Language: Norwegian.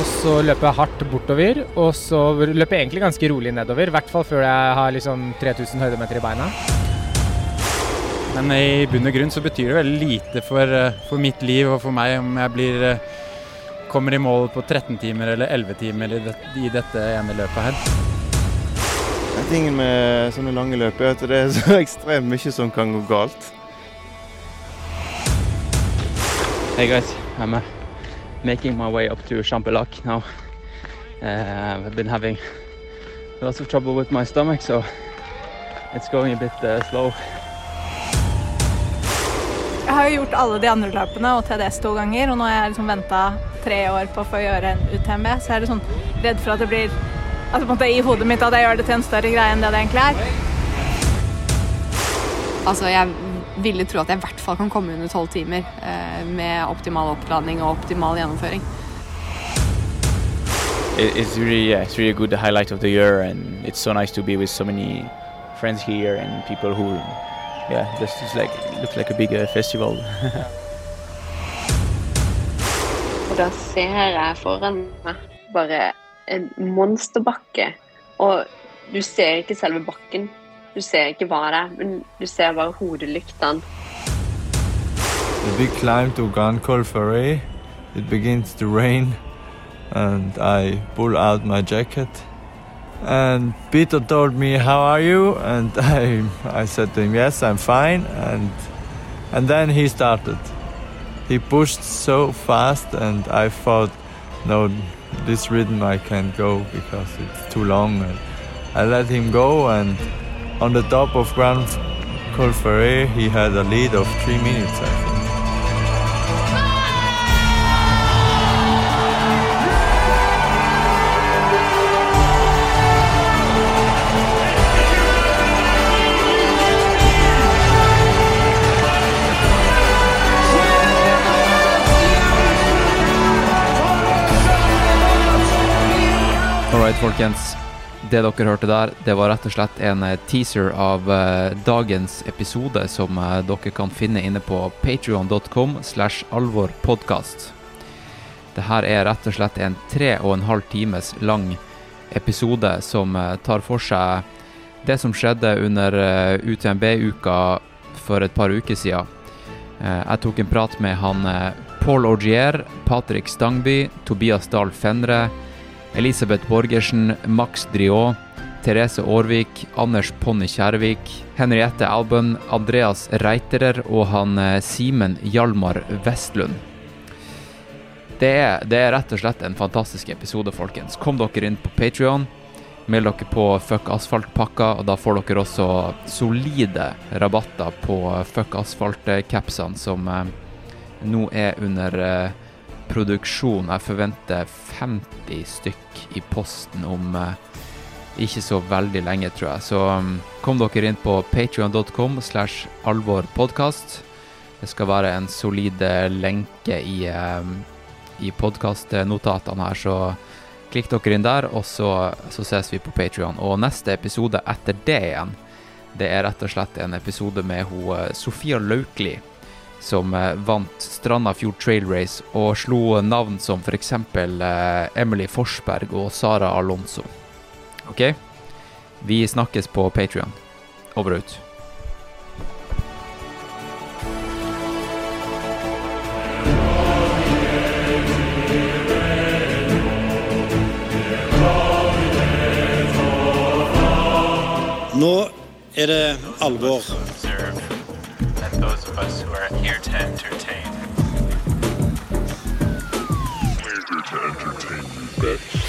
og så løper jeg hardt bortover, og så løper jeg egentlig ganske rolig nedover. I hvert fall før jeg har liksom 3000 høydemeter i beina. Men i bunn og grunn så betyr det veldig lite for, eh, for mitt liv og for meg om jeg blir, eh, kommer i mål på 13 timer eller 11 timer i, det, i dette ene løpet her. Tingen med sånne lange løp er at det er så ekstremt mye som kan gå galt. Hey guys, I'm uh, making my way up to Champelac now. Uh, I've been having lots of trouble with my stomach, so it's going a bit uh, slow. Jeg har jo gjort alle de andre løpene og TDS to ganger, og nå har jeg liksom venta tre år på å få gjøre en UTMB, så jeg er sånn redd for at det blir altså på en måte i hodet mitt at jeg gjør det til en større greie enn det det egentlig er. Altså, jeg ville tro at jeg i hvert fall kan komme under tolv timer eh, med optimal oppladning og optimal gjennomføring. It- It's really, yeah, it's really good the highlight of the year, and it's so nice to be with so many friends here and people who, yeah, this is like looks like a big uh, festival. Og da ser jeg foran meg bare en monsterbakke. Og du ser ikke selve bakken. Du ser ikke hva det er, men du ser bare hodelyktene. The big climb to Grand Col Ferret. It begins to rain, and I pull out my jacket. And Peter told me, "How are you?" And I, I said to him, "Yes, I'm fine." And and then he started. He pushed so fast, and I thought, "No, this rhythm I can't go because it's too long." And I let him go, and on the top of Grand Col he had a lead of three minutes, I think. Alright, folkens. Det dere hørte der, det var rett og slett en eh, teaser av uh, dagens episode som uh, dere kan finne inne på patreon.com slash alvorpodkast. Det her er rett og slett en tre og en halv times lang episode som uh, tar for seg det som skjedde under UTMB-uka for et par uker siden. Jeg tok en prat med han Paul Augier, Patrick Stangby, Tobias Dahl Fenre, Elisabeth Borgersen, Max Driot, Therese Aarvik, Anders Ponny Kjærvik, Henriette Albøn, Andreas Reiterer og han eh, Simen Hjalmar Vestlund. Det er, det er rett og slett en fantastisk episode, folkens. Kom dere inn på Patrion. Meld dere på Fuck Asfalt-pakka, og da får dere også solide rabatter på Fuck Asfalt-capsene som eh, nå er under eh, produksjon. Jeg forventer 50 stykk i posten om eh, ikke så veldig lenge, tror jeg. Så um, kom dere inn på patrion.com slash alvorpodkast. Det skal være en solid eh, lenke i, eh, i podkastnotatene her, så klikk dere inn der, og så, så ses vi på Patrion. Og neste episode etter det igjen, det er rett og slett en episode med ho, eh, Sofia Laukli som eh, vant Strandafjord Trail Race og slo navn som f.eks. Eh, Emily Forsberg og Sara Alonso. OK? Vi snakkes på Patrion. Over og ut. Nå er det alvor. Of us who are here to entertain. We're here to entertain you, bitch.